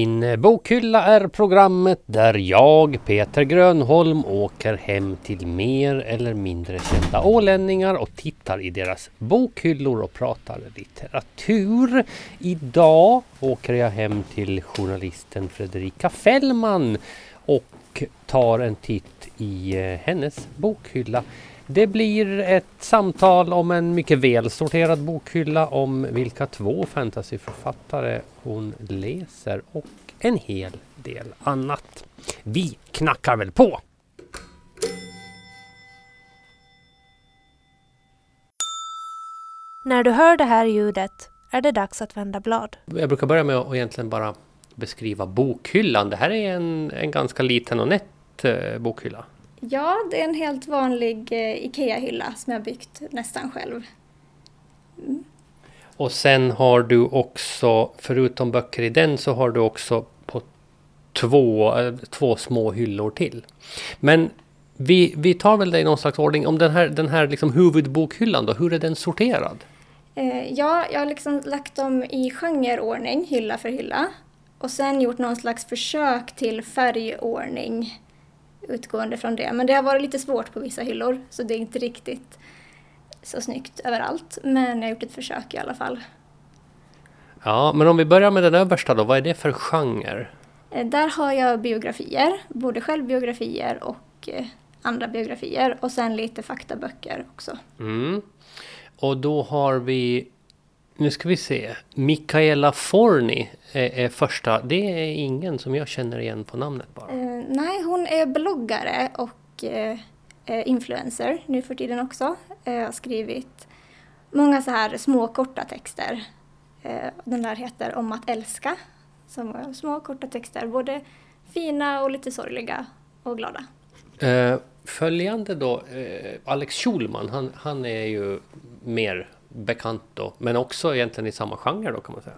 Min bokhylla är programmet där jag, Peter Grönholm, åker hem till mer eller mindre kända ålänningar och tittar i deras bokhyllor och pratar litteratur. Idag åker jag hem till journalisten Fredrika Fällman och tar en titt i eh, hennes bokhylla. Det blir ett samtal om en mycket väl sorterad bokhylla om vilka två fantasyförfattare hon läser och en hel del annat. Vi knackar väl på! När du hör det här ljudet är det dags att vända blad. Jag brukar börja med att egentligen bara beskriva bokhyllan. Det här är en, en ganska liten och nätt eh, bokhylla. Ja, det är en helt vanlig eh, IKEA-hylla som jag byggt nästan själv. Mm. Och sen har du också, förutom böcker i den, så har du också på två, eh, två små hyllor till. Men vi, vi tar väl det i någon slags ordning. Om den här, den här liksom huvudbokhyllan då, hur är den sorterad? Eh, ja, jag har liksom lagt dem i genreordning, hylla för hylla. Och sen gjort någon slags försök till färgordning utgående från det. Men det har varit lite svårt på vissa hyllor så det är inte riktigt så snyggt överallt. Men jag har gjort ett försök i alla fall. Ja, men om vi börjar med den översta då, vad är det för genre? Eh, där har jag biografier, både självbiografier och eh, andra biografier och sen lite faktaböcker också. Mm. Och då har vi nu ska vi se. Mikaela Forni är, är, första. Det är ingen som jag känner igen på namnet bara. Nej, hon är bloggare och eh, eh, influencer nu för tiden också. Uh, har skrivit många så här små korta texter. den där heter Om att älska. Som små korta texter, både fina och lite sorgliga och glada. följande då, Alex Schulman, han, han är ju mer bekant då, men också egentligen i samma genre då kan man säga.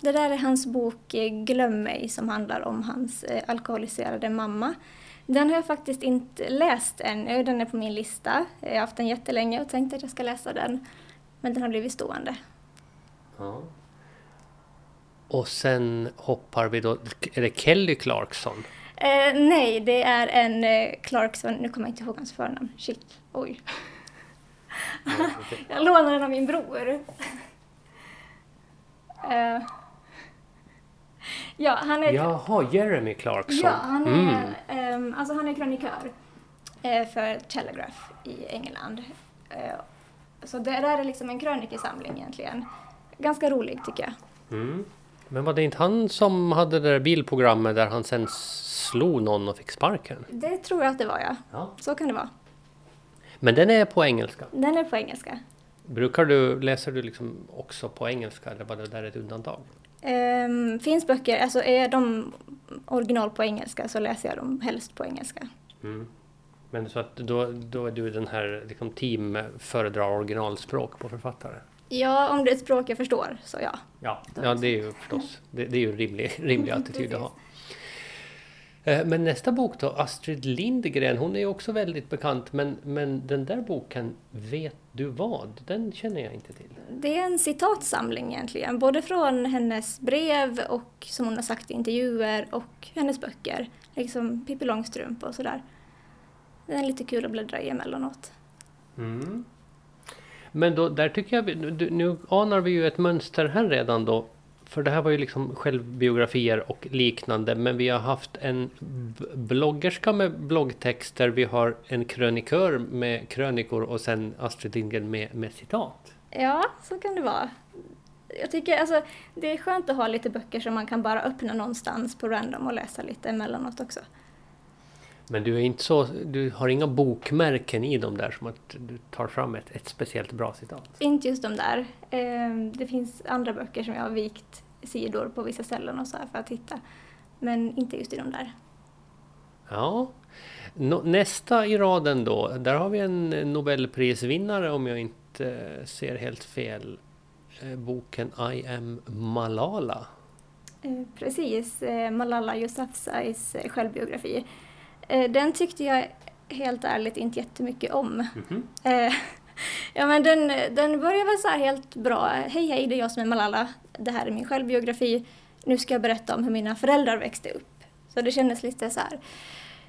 Det där är hans bok eh, Glöm mig som handlar om hans eh, alkoholiserade mamma. Den har jag faktiskt inte läst ännu, den är på min lista. Jag har haft den jättelänge och tänkt att jag ska läsa den. Men den har blivit stående. Ja. Och sen hoppar vi då, är det Kelly Clarkson? Eh, nej, det är en eh, Clarkson, nu kommer jag inte ihåg hans förnamn. Shit, oj. jag lånade den av min bror. uh, ja, han är... Jaha, Jeremy Clarkson. Ja, han är, mm. um, alltså han är krönikör uh, för Telegraph i England. Uh, så det där är liksom en krönikesamling egentligen. Ganska rolig tycker jag. Mm. Men var det inte han som hade det där bilprogrammet där han sen slog någon och fick sparken? Det tror jag att det var ja. ja. Så kan det vara. Men den är på engelska? Den är på engelska. Brukar du, läser du liksom också på engelska eller var det där ett undantag? Um, finns böcker, alltså är de original på engelska så läser jag dem helst på engelska. Mm. Men så att då, då är du den här liksom team föredrar originalspråk på författare? Ja, om det är ett språk jag förstår så ja. Ja, ja det är ju förstås det, det är ju en rimlig, rimlig attityd att ha. Eh, men nästa bok då, Astrid Lindgren, hon är ju också väldigt bekant men, men den där boken, Vet du vad? Den känner jag inte till. Det är en citatsamling egentligen, både från hennes brev och som hon har sagt i intervjuer och hennes böcker. Liksom Pippi Långstrump och sådär. Den är lite kul att bläddra i emellanåt. Mm. Men då, där tycker jag, nu anar vi ju ett mönster här redan då. För det här var ju liksom självbiografier och liknande. Men vi har haft en bloggerska med bloggtexter. Vi har en krönikör med krönikor och sen Astrid Lindgren med, med citat. Ja, så kan det vara. Jag tycker alltså, det är skönt att ha lite böcker som man kan bara öppna någonstans på random och läsa lite emellanåt också. Men du, är inte så, du har inga bokmärken i dem där som att du tar fram ett, ett speciellt bra citat? Inte just de där. Ehm, det finns andra böcker som jag har vikt sidor på vissa ställen och så för att hitta. Men inte just i de där. Ja. Nästa i raden då, där har vi en Nobelprisvinnare om jag inte ser helt fel. Eh, boken I am Malala. Eh, precis, eh, Malala Yousafzais självbiografi. Eh, den tyckte jag helt ärligt inte jättemycket om. Mm -hmm. ja men den, den börjar väl så här helt bra. Hej hej, det är jag som är Malala. Det här är min självbiografi. nu ska jag berätta om hur mina föräldrar växte upp. Så det kändes lite så här,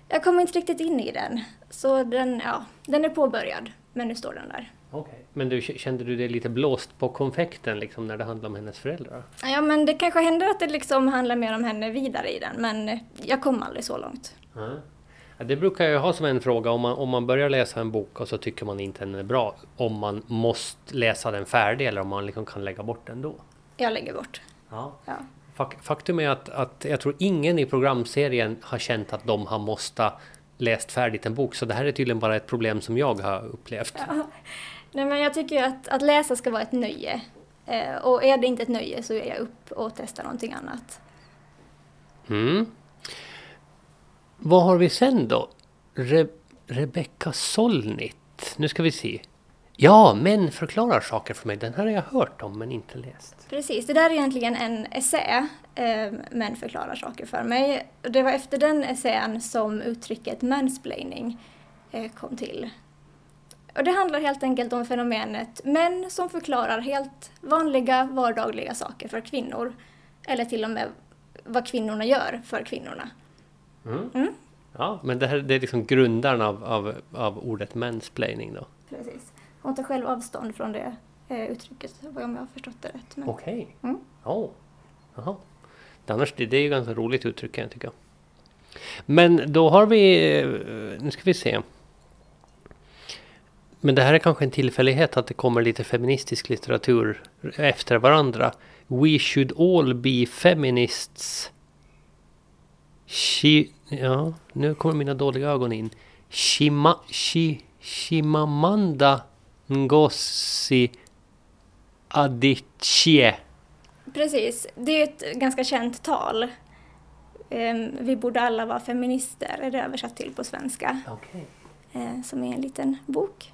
jag kom inte riktigt in i den. Så den, ja, den är påbörjad, men nu står den där. Okay. Men du, kände du det lite blåst på konfekten liksom när det handlade om hennes föräldrar? Ja, men det kanske händer att det liksom handlar mer om henne vidare i den, men jag kom aldrig så långt. Mm. Det brukar jag ha som en fråga om man, om man börjar läsa en bok och så tycker man inte den är bra. Om man måste läsa den färdig eller om man liksom kan lägga bort den då? Jag lägger bort. Ja. ja. Faktum är att, att jag tror ingen i programserien har känt att de har måste läst färdigt en bok. Så det här är tydligen bara ett problem som jag har upplevt. Ja. Nej, men jag tycker att, att läsa ska vara ett nöje. Eh, och är det inte ett nöje så ger jag upp och testar någonting annat. Mm. Vad har vi sen då? Re Rebecka Solnit. Nu ska vi se. Ja, Män förklarar saker för mig. Den här har jag hört om men inte läst. Precis, det där är egentligen en essä. Eh, män förklarar saker för mig. Det var efter den essän som uttrycket mansplaining eh, kom till. Och det handlar helt enkelt om fenomenet män som förklarar helt vanliga vardagliga saker för kvinnor. Eller till och med vad kvinnorna gör för kvinnorna. Mm. Mm. Ja, men det här det är liksom grundaren av, av, av ordet mansplaining då? Precis. Hon tar själv avstånd från det eh, uttrycket, om jag har förstått det rätt. Okej. Okay. Mm. Oh. Jaha. Annars, det, det är ju ganska roligt uttryck kan jag tycka. Men då har vi, eh, nu ska vi se. Men det här är kanske en tillfällighet att det kommer lite feministisk litteratur efter varandra. We should all be feminists. She, ja, nu kommer mina dåliga ögon in. Shima, shi, Shimamanda Ngozi Adichie. Precis, det är ett ganska känt tal. Ehm, vi borde alla vara feminister, är det översatt till på svenska. Okay. Ehm, som är en liten bok.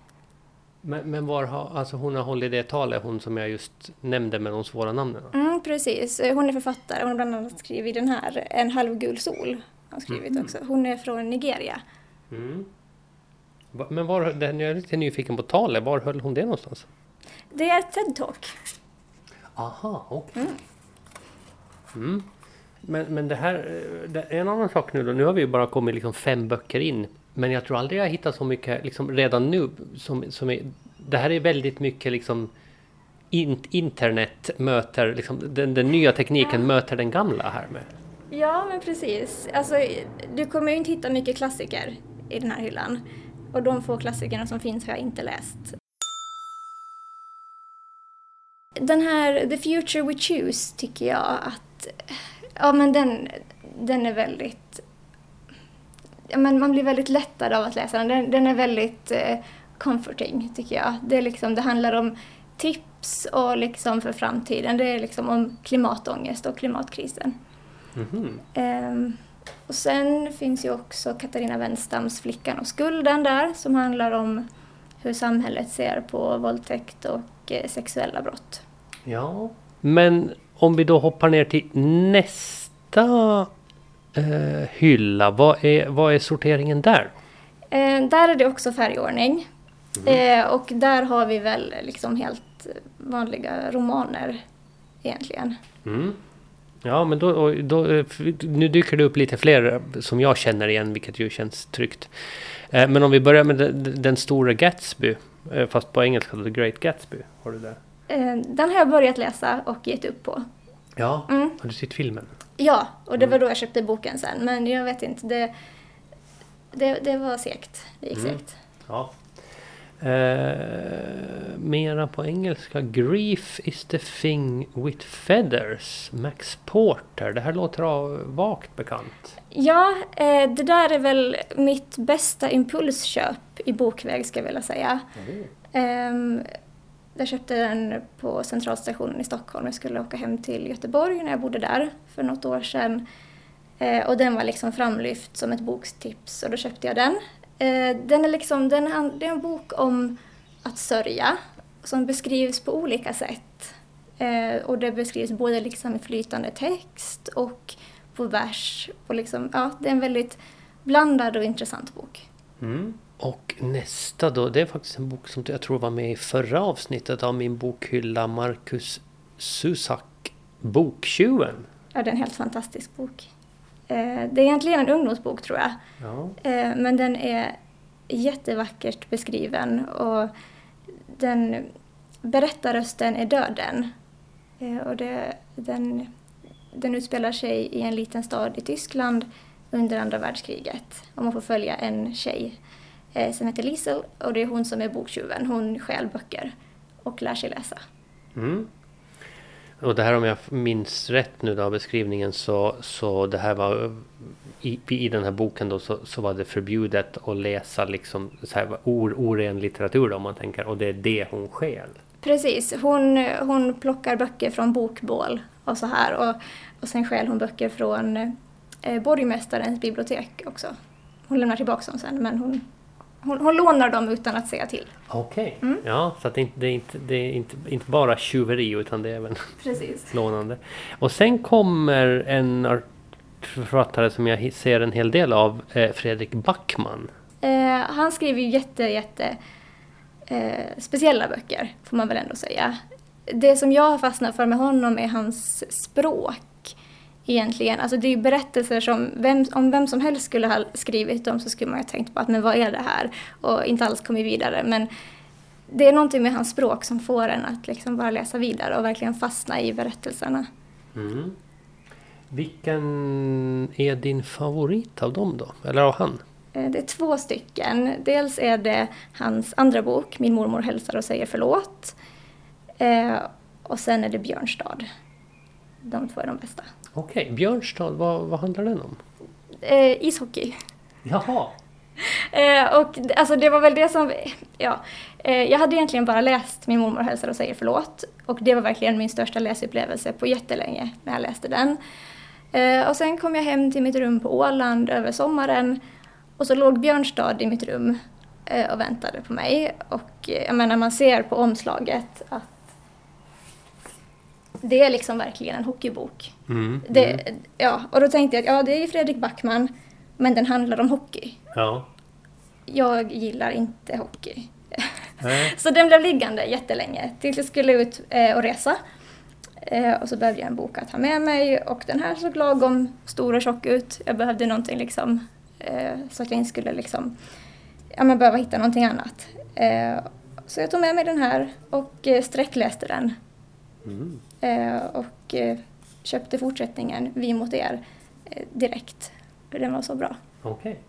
Men, men var har, alltså hon har hållit det talet, hon som jag just nämnde med de svåra namnen? Mm, precis, hon är författare. Hon har bland annat skrivit den här En halvgul sol. Har skrivit mm. också. Hon är från Nigeria. Mm. Men var, jag är lite nyfiken på talet, var höll hon det någonstans? Det är TED-talk. Aha, okej. Okay. Mm. Mm. Men, men det här, det är en annan sak nu då. Nu har vi ju bara kommit liksom fem böcker in. Men jag tror aldrig jag hittat så mycket liksom redan nu. Som, som är, det här är väldigt mycket liksom in, internet möter, liksom, den, den nya tekniken ja. möter den gamla här med. Ja, men precis. Alltså, du kommer ju inte hitta mycket klassiker i den här hyllan. Och de få klassikerna som finns har jag inte läst. Den här The Future We Choose tycker jag att, ja men den, den är väldigt, ja men man blir väldigt lättad av att läsa den. Den, den är väldigt eh, comforting tycker jag. Det, är liksom, det handlar om tips och liksom för framtiden. Det är liksom om klimatångest och klimatkrisen. Mm -hmm. um, och sen finns ju också Katarina Wenstams Flickan och skulden där som handlar om hur samhället ser på våldtäkt och eh, sexuella brott. Ja, men om vi då hoppar ner till nästa eh, hylla, vad är, vad är sorteringen där? Eh, där är det också färgordning. Mm. Eh, och där har vi väl liksom helt vanliga romaner egentligen. Mm. Ja, men då, då, nu dyker det upp lite fler som jag känner igen, vilket ju känns tryggt. Eh, men om vi börjar med den, den stora Gatsby, eh, fast på engelska The Great Gatsby. Har du det? Eh, den har jag börjat läsa och gett upp på. Ja, mm. har du sett filmen? Ja, och det var då jag köpte boken sen. Men jag vet inte, det, det, det var segt. Det gick mm. segt. Ja. Eh, mera på engelska. Grief is the thing with feathers. Max Porter. Det här låter vagt bekant. Ja, eh, det där är väl mitt bästa impulsköp i bokväg ska jag vilja säga. Mm. Eh, jag köpte den på centralstationen i Stockholm. Jag skulle åka hem till Göteborg när jag bodde där för något år sedan. Eh, och den var liksom framlyft som ett boktips och då köpte jag den. Eh, den är liksom, den är, det är en bok om att sörja som beskrivs på olika sätt. Eh, och det beskrivs både liksom i flytande text och på vers. Och liksom, ja, det är en väldigt blandad och intressant bok. Mm. Och nästa då, det är faktiskt en bok som jag tror var med i förra avsnittet av min bokhylla, Marcus Susak, Boktjuven. ja, det är en helt fantastisk bok. Eh, det är egentligen en ungdomsbok tror jag. Ja. Eh, men den är jättevackert beskriven och den berättarrösten är döden. Eh, och det, den, den utspelar sig i en liten stad i Tyskland under andra världskriget. Och man får följa en tjej som heter Liesel och det är hon som är boktjuven. Hon stjäl böcker och lär sig läsa. Mm. Och det här om jag minns rätt nu då av beskrivningen så, så det här var i, i den här boken då så, så var det förbjudet att läsa liksom så här or, oren litteratur då, om man tänker och det är det hon stjäl. Precis, hon, hon plockar böcker från bokbål och så här och, och sen stjäl hon böcker från eh, borgmästarens bibliotek också. Hon lämnar tillbaka dem sen men hon, hon, hon lånar dem utan att säga till. Okej, Mm. ja så att det, är inte, det, är inte, det är inte, inte bara tjuveri utan det är även Precis. lånande. Och sen kommer en författare som jag ser en hel del av, eh, Fredrik Backman. Eh, han skriver ju jätte, jätte eh, speciella böcker, får man väl ändå säga. Det som jag har fastnat för med honom är hans språk egentligen. Alltså det är ju berättelser som, vem, om vem som helst skulle ha skrivit dem så skulle man ju ha tänkt på att men vad är det här? Och inte alls kommit vidare. Men det är någonting med hans språk som får en att liksom bara läsa vidare och verkligen fastna i berättelserna. Mm. Vilken är din favorit av dem då? Eller av han? Eh, Det är två stycken. Dels är det hans andra bok, Min mormor hälsar och säger förlåt. Eh, och sen är det Björnstad. De två är de bästa. Okej, Björnstad, vad, vad handlar den om? Eh, ishockey. Jaha! Eh, och alltså det var väl det som, ja. Eh, jag hade egentligen bara läst Min mormor hälsar och säger förlåt. Och det var verkligen min största läsupplevelse på jättelänge när jag läste den. Eh, och sen kom jag hem till mitt rum på Åland över sommaren. Och så låg Björnstad i mitt rum eh, och väntade på mig. Och eh, jag menar man ser på omslaget att det är liksom verkligen en hockeybok. Mm. mm. Det, ja, och då tänkte jag att ja, det är ju Fredrik Backman, men den handlar om hockey. Ja. Jag gillar inte hockey. Så den blev liggande jättelänge tills jag skulle ut eh, och resa. Eh, och så behövde jag en bok att ha med mig och den här såg lagom stor och tjock ut. Jag behövde någonting liksom eh, så att jag inte skulle liksom, ja men behöva hitta någonting annat. Eh, så jag tog med mig den här och eh, sträckläste den. Mm. Eh, och eh, köpte fortsättningen, Vi mot er, eh, direkt. För den var så bra. Okej.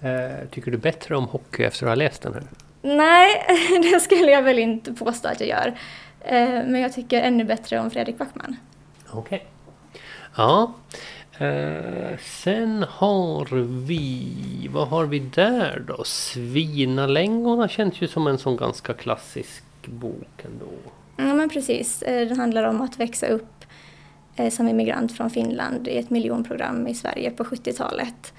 Eh, tycker du bättre om hockey efter att ha läst den här? Nej, det skulle jag väl inte påstå att jag gör. Men jag tycker ännu bättre om Fredrik Backman. Okej. Ja. Eh, sen har vi... Vad har vi där då? Svinalängorna känns ju som en sån ganska klassisk bok ändå. Ja, men precis. Eh, Det handlar om att växa upp eh, som immigrant från Finland i ett miljonprogram i Sverige på 70-talet.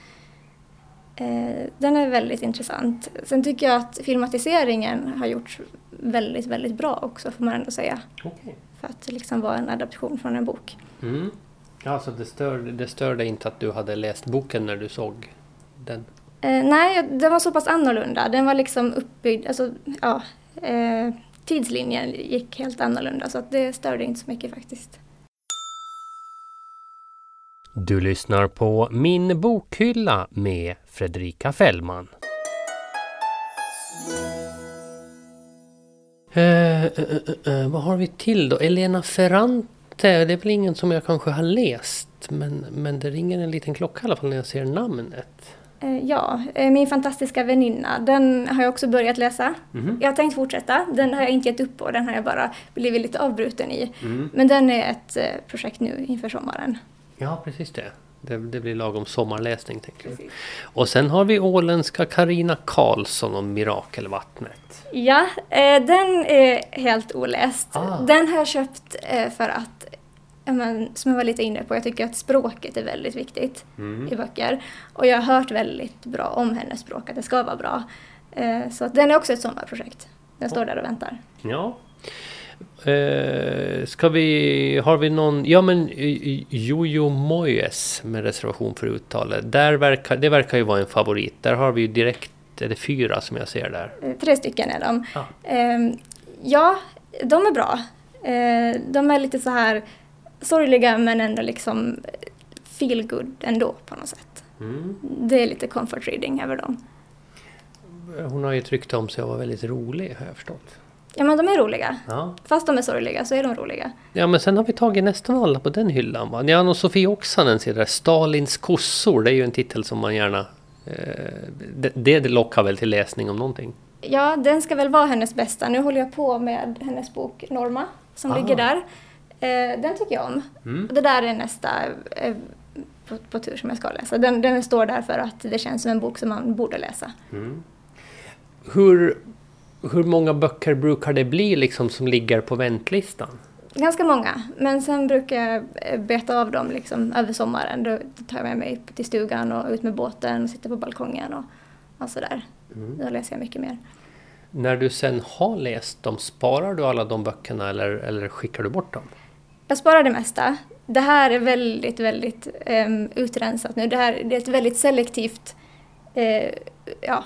Eh, Den är väldigt intressant. Sen tycker jag att filmatiseringen har gjorts väldigt, väldigt bra också, får man ändå säga. Okej. För att liksom vara en adaption från en bok. Mm. Alltså det störde, det störde inte att du hade läst boken när du såg den? Eh, nej, den var så pass annorlunda. Den var liksom uppbyggd, alltså ja, eh, tidslinjen gick helt annorlunda så att det störde inte så mycket faktiskt. Du lyssnar på Min bokhylla med Fredrika Fällman. Eh, eh, eh, eh, vad har vi till då? Elena Ferrante. Det är väl ingen som jag kanske har läst. Men, men det ringer en liten klocka i alla fall när jag ser namnet. Eh, ja, eh, Min fantastiska väninna, den har jag också börjat läsa. Mhm. Jag har tänkt fortsätta, den har jag inte gett upp på, den har jag bara blivit lite avbruten i. Mm. Men den är ett eh, projekt nu inför sommaren. Ja, precis det. det. Det blir lagom sommarläsning tänker jag. Och sen har vi åländska Karina Karlsson om Mirakelvattnet. Ja, den är helt oläst. Ah. Den har jag köpt för att, men, som jag var lite inne på, jag tycker att språket är väldigt viktigt Mm. i böcker. Och jag har hört väldigt bra om hennes språk, att det ska vara bra. Eh, så att den är också ett sommarprojekt. Den står där och väntar. Ja. Eh, ska vi... Har vi någon... Ja men eh, Jojo Moyes med reservation för uttalet. Där verkar, det verkar ju vara en favorit. Där har vi ju direkt... Är det fyra som jag ser där? Eh, tre stycken är de. Ja. Eh, ja, de är bra. Eh, de är lite så här sorgliga men ändå liksom feel good ändå på något sätt. Mm. Det är lite comfort reading över dem. Hon har ju ett rykte om sig att vara väldigt rolig har jag förstått. Ja men de är roliga. Ja. Fast de är sorgliga så är de roliga. ja, men sen har vi tagit nästan alla på den hyllan va? Ja, och Sofie Oksanen ser där. Stalins kossor, det är ju en titel som man gärna... Eh, det, det lockar väl till läsning om någonting? Ja, den ska väl vara hennes bästa. Nu håller jag på med hennes bok Norma som Ah. ligger där. Eh, den tycker jag om. Mm. Det där är nästa eh, på, på tur som jag ska läsa. Den, den står där för att det känns som en bok som man borde läsa. Hur, hur många böcker brukar det bli liksom som ligger på väntlistan? Ganska många, men sen brukar jag eh, beta av dem liksom över sommaren. Då tar jag med mig till stugan och ut med båten och sitter på balkongen och, och sådär. Då läser jag mycket mer. När du sen har läst dem, sparar du alla de böckerna eller, eller skickar du bort dem? Jag sparar det mesta. Det här är väldigt, väldigt um, utrensat nu. Det här det är ett väldigt selektivt... eh, ja,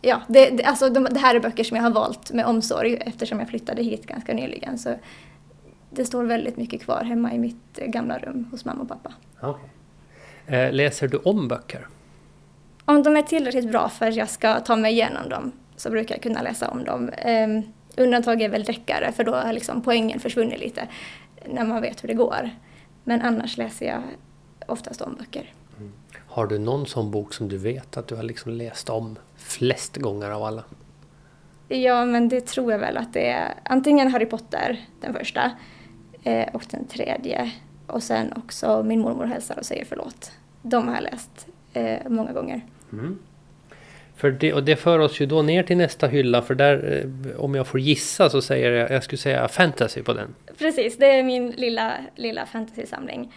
ja det, det, alltså de, det här är böcker som jag har valt med omsorg eftersom jag flyttade hit ganska nyligen. Så det står väldigt mycket kvar hemma i mitt eh, gamla rum hos mamma och pappa. Okay. Eh, läser du om böcker? Om de är tillräckligt bra för att jag ska ta mig igenom dem så brukar jag kunna läsa om dem. Um, undantag är väl deckare för då har liksom poängen försvunnit lite när man vet hur det går. Men annars läser jag oftast om böcker. Har du någon sån bok som du vet att du har liksom läst om flest gånger av alla? Ja, men det tror jag väl att det är antingen Harry Potter, den första, eh, och den tredje. Och sen också Min mormor hälsar och säger förlåt. De har jag läst eh, många gånger. För det, och det för oss ju då ner till nästa hylla för där, eh, om jag får gissa så säger jag, jag skulle säga fantasy på den. Precis, det är min lilla, lilla fantasysamling.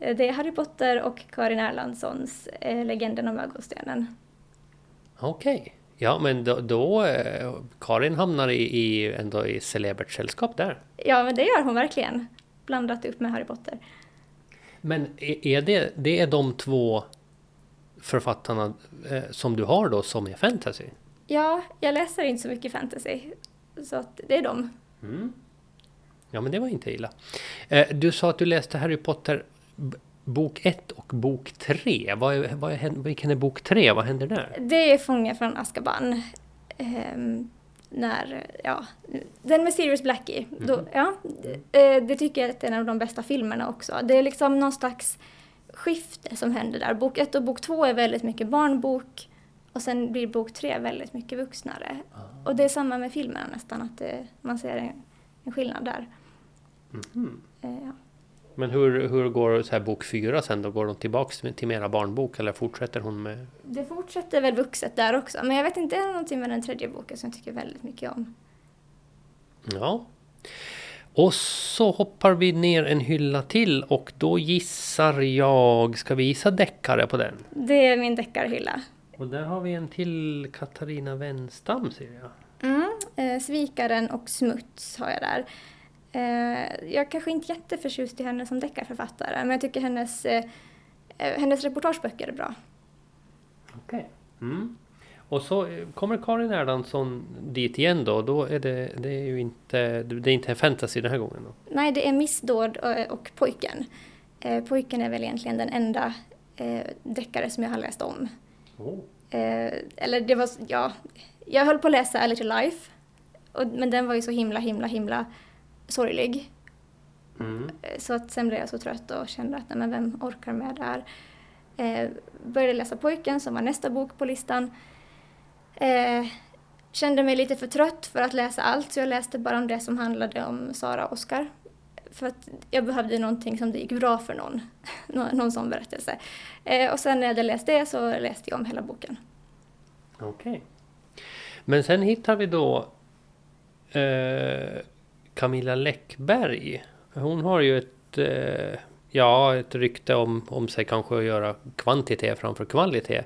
Eh, Det är Harry Potter och Karin Erlandssons eh, Legenden om ögonstenen. Okej. Ja men då, då eh, Karin hamnar i, i, ändå i celebert sällskap där. Ja, men det gör hon verkligen. Blandat upp med Harry Potter. Men är är det, det är de två författarna eh, som du har då som är fantasy? Ja, jag läser inte så mycket fantasy. Så att det är dem. Ja men det var inte illa. Eh, du sa att du läste Harry Potter bok 1 och bok 3. Vad är, vad är, vilken är bok 3? Vad händer där? Det är Fången från Azkaban. Ehm, när, ja, den med Sirius Blackie. Då, ja, eh, det tycker jag är en av de bästa filmerna också. Det är liksom någon slags skifte som händer där. Bok 1 och bok 2 är väldigt mycket barnbok och sen blir bok 3 väldigt mycket vuxnare. Och det är samma med filmerna nästan, att det, man ser en, en skillnad där. Eh, ja. Men hur, hur går så här bok 4 sen då? Går de tillbaks till till mera barnbok eller fortsätter hon med... Det fortsätter väl vuxet där också, men jag vet inte, det är någonting med den tredje boken som jag tycker väldigt mycket om. Ja. Och så hoppar vi ner en hylla till och då gissar jag... Ska vi gissa deckare på den? Det är min deckarhylla. Och där har vi en till Katarina Wenstam ser jag. Mm, eh, Svikaren och Smuts har jag där. Eh, jag är kanske inte jätteförtjust i henne som deckarförfattare, men jag tycker hennes, eh, eh, hennes reportageböcker är bra. Okej. Mm. Och så eh, kommer Karin Erlandsson dit igen då. Då är det, det är ju inte, det är inte fantasy den här gången då. Nej, det är Missdåd och, och Pojken. Eh, pojken är väl egentligen den enda eh, deckare som jag har läst om. Oh. Eh, eller det var, ja, jag höll på att läsa A Little Life, och, men den var ju så himla, himla, himla sorglig. Mm. Eh, Så att sen blev jag så trött och kände att nej, men vem orkar med det här? Eh, började läsa Pojken som var nästa bok på listan. Eh, kände mig lite för trött för att läsa allt så jag läste bara om det som handlade om Sara och Oskar. För att jag behövde någonting som det gick bra för någon. Någon sån berättelse. Eh, och sen när jag hade läst det så läste jag om hela boken. Okej. Men sen hittar vi då eh, Camilla Läckberg. Hon har ju ett, eh, ja, ett rykte om, om sig kanske att göra kvantitet framför kvalitet.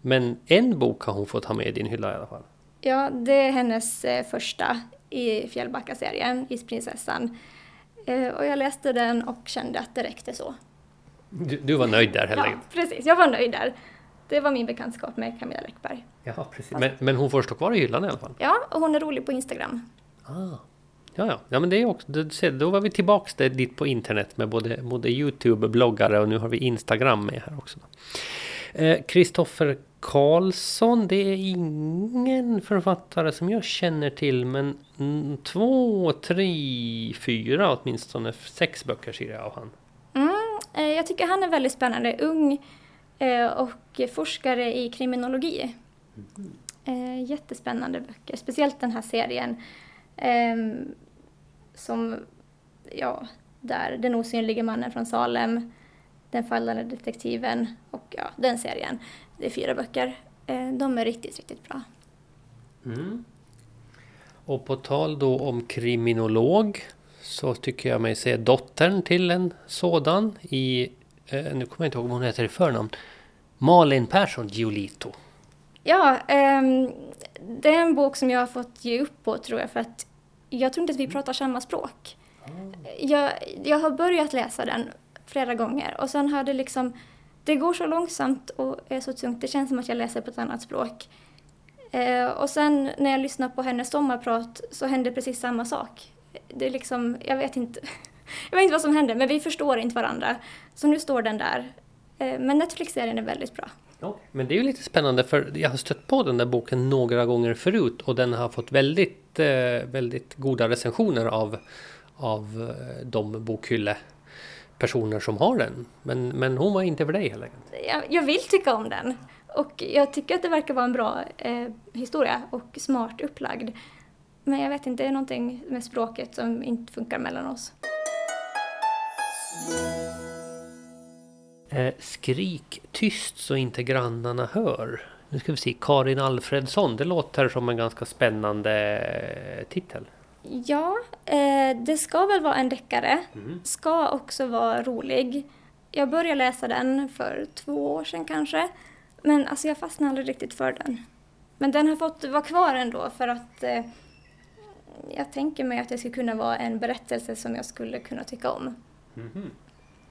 Men en bok har hon fått ha med i din hylla i alla fall. Ja, det är hennes eh, första i Fjällbacka-serien, Isprinsessan. Eh, och jag läste den och kände att det räckte så. Du, du var nöjd där helt Ja, enkelt? precis. Jag var nöjd där. Det var min bekantskap med Camilla Läckberg. Ja, precis. Men, men hon får stå kvar i hyllan i alla fall? Ja, och hon är rolig på Instagram. Ah. Ja, ja. ja men det är också, ser, då var vi tillbaks där, dit på internet med både, både Youtube-bloggare och nu har vi Instagram med här också. Kristoffer Karlsson, det är ingen författare som jag känner till men två, tre, fyra åtminstone sex böcker ser jag av han. Mm, eh, jag tycker han är väldigt spännande. Ung eh, och forskare i kriminologi. Mm. Jättespännande böcker, speciellt den här serien. Ehm, som, ja, där Den osynlige mannen från Salem, den fallande detektiven och ja, den serien. Det är fyra böcker. Eh, de är riktigt, riktigt bra. Mm. Och på tal då om kriminolog så tycker jag mig se dottern till en sådan i, eh, nu kommer jag inte ihåg vad hon heter i förnamn, Malin Persson Giolito. Ja, eh, det är en bok som jag har fått ge upp på tror jag för att jag tror inte att vi pratar samma språk. Mm. Jag, jag har börjat läsa den flera gånger och sen har det liksom det går så långsamt och är så tungt. Det känns som att jag läser på ett annat språk. Eh, och sen när jag lyssnar på hennes sommarprat så händer precis samma sak. Det är liksom, jag vet inte. jag vet inte vad som händer, men vi förstår inte varandra. Så nu står den där. Eh, men Netflix-serien är väldigt bra. Ja, men det är ju lite spännande för jag har stött på den där boken några gånger förut och den har fått väldigt, eh, väldigt goda recensioner av, av eh, de bokhylle personer som har den. Men, men hon var inte för dig helt enkelt. Jag, jag vill tycka om den. Och jag tycker att det verkar vara en bra eh, historia och smart upplagd. Men jag vet inte, det är någonting med språket som inte funkar mellan oss. Eh, skrik tyst så inte grannarna hör. Nu ska vi se, Karin Alfredsson. Det låter som en ganska spännande eh, titel. Ja, eh, det ska väl vara en deckare. Mm. Ska också vara rolig. Jag började läsa den för två år sedan kanske. Men alltså jag fastnade aldrig riktigt för den. Men den har fått vara kvar ändå för att eh, jag tänker mig att det skulle kunna vara en berättelse som jag skulle kunna tycka om. Mm.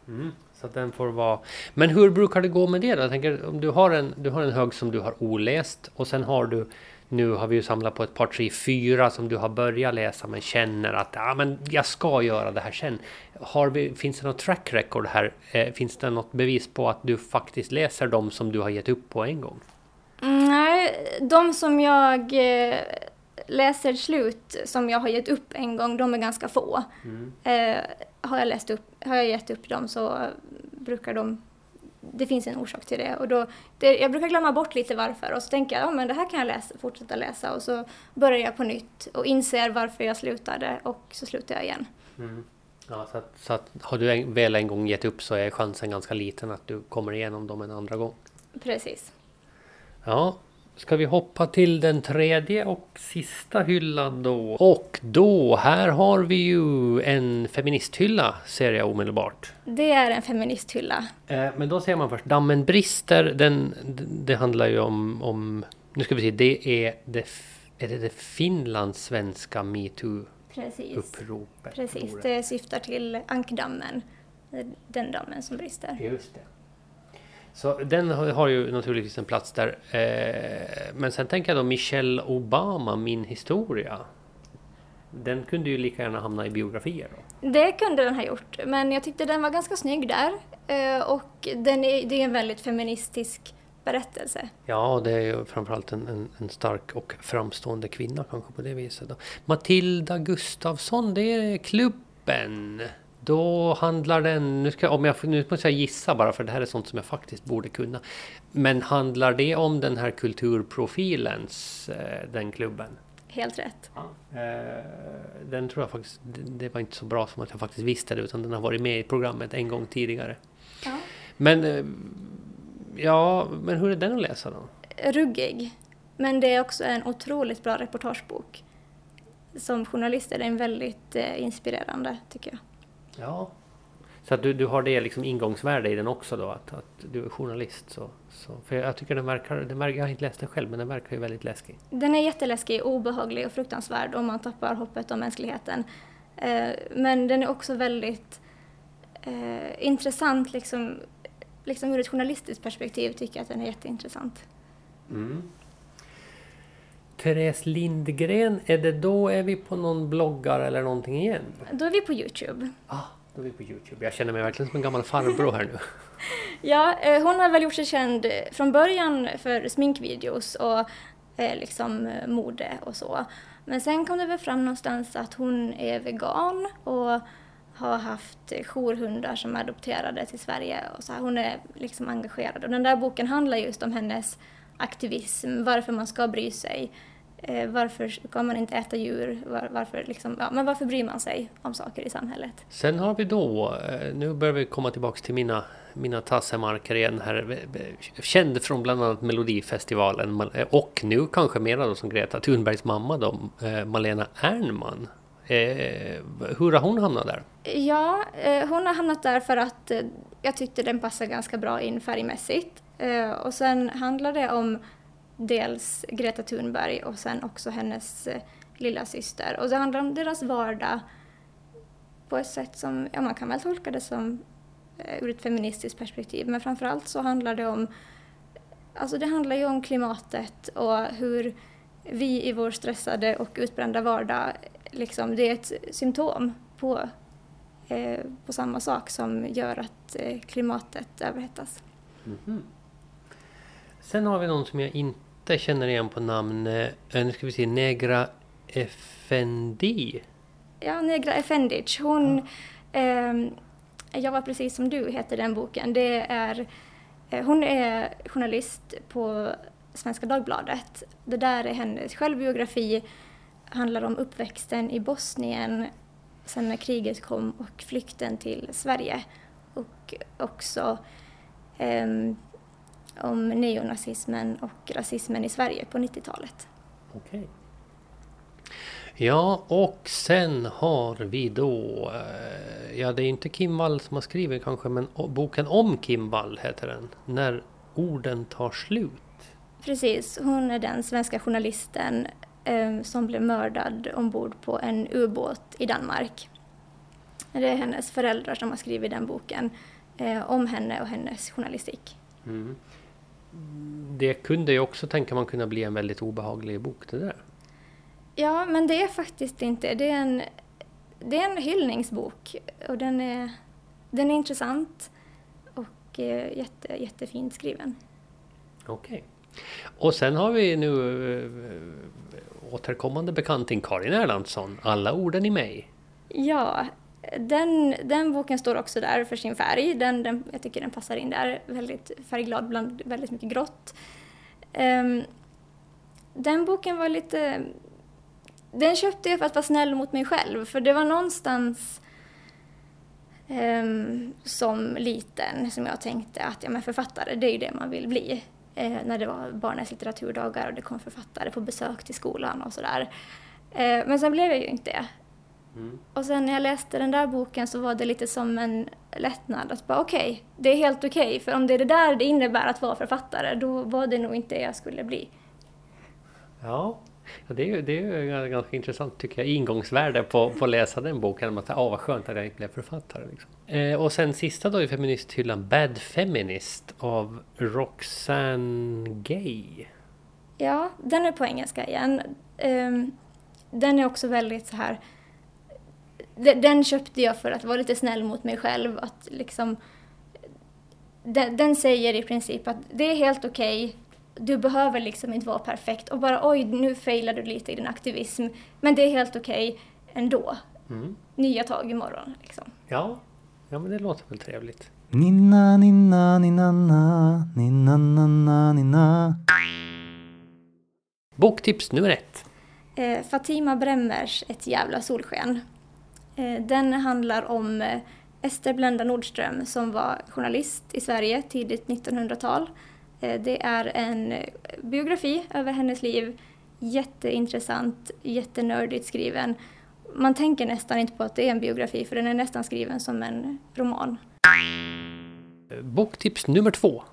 Mm. Så den får vara... Men hur brukar det gå med det då? Jag tänker om du har en, du har en hög som du har oläst och sen har du nu har vi ju samlat på ett par, tre, fyra som du har börjat läsa men känner att ja, men jag ska göra det här sen. Har vi, finns det något track record här? Eh, finns det något bevis på att du faktiskt läser dem som du har gett upp på en gång? Nej, de som jag eh, läser slut, som jag har gett upp en gång, de är ganska få. Mm. Eh, har, jag läst upp, har jag gett upp dem så brukar de det finns en orsak till det. Och då, det, jag brukar glömma bort lite varför och så tänker jag, ja men det här kan jag läsa, fortsätta läsa och så börjar jag på nytt och inser varför jag slutade och så slutar jag igen. Mm. Ja, så att, så att har du en, väl en gång gett upp så är chansen ganska liten att du kommer igenom dem en andra gång. Precis. Ja, Ska vi hoppa till den tredje och sista hyllan då? Och då, här har vi ju en feministhylla ser jag omedelbart. Det är en feministhylla. Eh, men då ser man först, Dammen brister, den, det handlar ju om, om nu ska vi se, det är det, är det, det finlandssvenska metoo-uppropet? Precis, det syftar till ankdammen, den dammen som brister. Just det. Så den har ju naturligtvis en plats där. Eh, men sen tänker jag då Michelle Obama, Min historia. Den kunde ju lika gärna hamna i biografier då. Det kunde den ha gjort, men jag tyckte den var ganska snygg där. Eh, och den är, det är en väldigt feministisk berättelse. Ja, det är ju framförallt en, en, en stark och framstående kvinna kanske på det viset. Då. Matilda Gustafsson, det är klubben. Då handlar den, nu, ska, om jag, nu måste jag gissa bara för det här är sånt som jag faktiskt borde kunna. Men handlar det om den här kulturprofilens, eh, den klubben? Helt rätt. Ja. Eh, den tror jag faktiskt, det var inte så bra som att jag faktiskt visste det utan den har varit med i programmet en gång tidigare. Ja. Men, eh, ja, men hur är den att läsa då? Ruggig. Men det är också en otroligt bra reportagebok. Som journalist är den väldigt inspirerande tycker jag. Ja. Så att du, du har det liksom ingångsvärde i den också då, att, att du är journalist. Så, så. För jag tycker den verkar, den verkar, jag har inte läst den själv, men den verkar ju väldigt läskig. Den är jätteläskig, obehaglig och fruktansvärd om man tappar hoppet om mänskligheten. Eh, men den är också väldigt eh, intressant, liksom, liksom ur ett journalistiskt perspektiv tycker jag att den är jätteintressant. Mm. Therese Lindgren, är det då är vi på någon bloggar eller någonting igen? Då är vi på Youtube. Ah, då är vi på Youtube. Jag känner mig verkligen som en gammal farbror här nu. Ja, eh, hon har väl gjort sig känd från början för sminkvideos och eh, liksom eh, mode och så. Men sen kom det väl fram någonstans att hon är vegan och har haft jourhundar som är adopterade till Sverige. Och så här, hon är liksom engagerad. Och den där boken handlar just om hennes aktivism, varför man ska bry sig. Eh, varför ska man inte äta djur? Var, varför, liksom, ja, men varför bryr man sig om saker i samhället? Sen har vi då, eh, nu börjar vi komma tillbaks till mina, mina tassemarker igen här. Känd från bland annat Melodifestivalen och nu kanske mera då som Greta Thunbergs mamma då, eh, Malena Ernman. Eh, hur har hon hamnat där? Ja, eh, hon har hamnat där för att eh, jag tyckte den passar ganska bra in färgmässigt. Eh, och sen handlar det om dels Greta Thunberg och sen också hennes eh, lilla syster. Och det handlar om deras vardag på ett sätt som, ja man kan väl tolka det som eh, ur ett feministiskt perspektiv, men framförallt så handlar det om, alltså det handlar ju om klimatet och hur vi i vår stressade och utbrända vardag, liksom, det är ett symptom på, eh, på samma sak som gör att eh, klimatet överhettas. Mm -hmm. Sen har vi någon som jag inte känner igen på namn. Eh, nu ska vi se, Negra Effendi. Ja, Negra Effendic. Hon... Ja. Eh, jag var precis som du heter den boken. Det är, eh, hon är journalist på Svenska Dagbladet. Det där är hennes självbiografi. handlar om uppväxten i Bosnien sen när kriget kom och flykten till Sverige. Och också eh, om neonazismen och rasismen i Sverige på 90-talet. Okej. Ja, och sen har vi då, eh, ja det är inte Kim Wall som har skrivit kanske, men boken om Kim Wall heter den. När orden tar slut. Precis, hon är den svenska journalisten eh, som blev mördad ombord på en ubåt i Danmark. Det är hennes föräldrar som har skrivit den boken eh, om henne och hennes journalistik. Mm det kunde ju också tänka man kunna bli en väldigt obehaglig bok det där. Ja, men det är faktiskt inte. Det är en, det är en hyllningsbok och den är, den är intressant och eh, jätte, jättefint skriven. Okej. Okay. Och sen har vi nu äh, återkommande bekanting Karin Erlandsson, Alla orden i mig. Ja, den, den boken står också där för sin färg. Den, den, jag tycker den passar in där. Väldigt färgglad bland väldigt mycket grått. Um, den boken var lite... Den köpte jag för att vara snäll mot mig själv. För det var någonstans um, som liten som jag tänkte att ja, men författare, det är ju det man vill bli. Uh, när det var barnens litteraturdagar och det kom författare på besök till skolan och sådär. Uh, men sen blev jag ju inte det. Mm. Och sen när jag läste den där boken så var det lite som en lättnad att bara okej, okay, det är helt okej, okay, för om det är det där det innebär att vara författare, då var det nog inte det jag skulle bli. Ja, det är det är ganska intressant tycker jag, ingångsvärde på, på att läsa den boken. Att, ah, vad skönt att jag inte blev författare. Liksom. Eh, och sen sista då i feministhyllan, Bad Feminist av Roxane Gay. Ja, den är på engelska igen. Um, den är också väldigt så här den köpte jag för att vara lite snäll mot mig själv. Att liksom, den, den säger i princip att det är helt okej, okay. du behöver liksom inte vara perfekt och bara oj, nu failar du lite i din aktivism, men det är helt okej okay ändå. Mm. Nya tag imorgon. Liksom. Ja. ja, men det låter väl trevligt. Ninna, ninna, ninna, ninna, ninna, ninna. Boktips nummer ett. Eh, Fatima Bremmers Ett jävla solsken. Eh, den handlar om eh, Ester Blenda Nordström som var journalist i Sverige tidigt 1900-tal. Eh, det är en biografi över hennes liv. Jätteintressant, jättenördigt skriven. Man tänker nästan inte på att det är en biografi för den är nästan skriven som en roman. Boktips nummer två.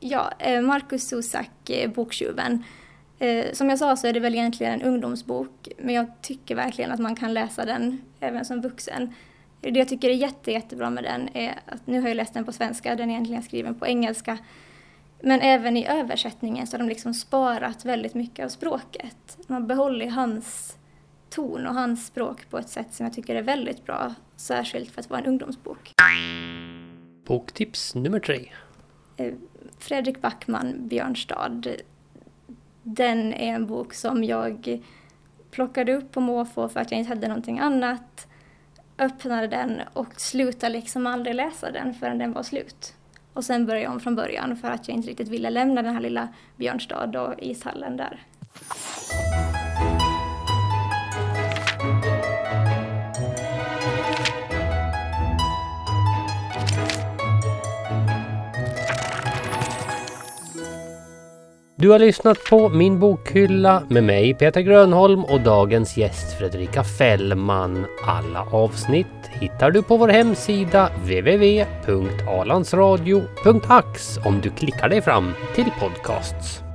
Ja, Markus Zusak, Boktjuven. Eh, som jag sa så är det väl egentligen en ungdomsbok, men jag tycker verkligen att man kan läsa den även som vuxen. Det jag tycker är jätte, jättebra med den är att nu har jag läst den på svenska, den är egentligen skriven på engelska. Men även i översättningen så har de liksom sparat väldigt mycket av språket. Man har behållit hans ton och hans språk på ett sätt som jag tycker är väldigt bra. Särskilt för att vara en ungdomsbok. Boktips nummer tre. Eh, Fredrik Backman, Björnstad. Den är en bok som jag plockade upp på måfå för att jag inte hade någonting annat. Öppnade den och slutade liksom aldrig läsa den förrän den var slut. Och sen började jag om från början för att jag inte riktigt ville lämna den här lilla Björnstad och ishallen där. Du har lyssnat på Min bokhylla med mig Peter Grönholm och dagens gäst Fredrika Fällman. Alla avsnitt hittar du på vår hemsida www.alandsradio.ax om du klickar dig fram till podcasts.